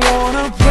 don't wanna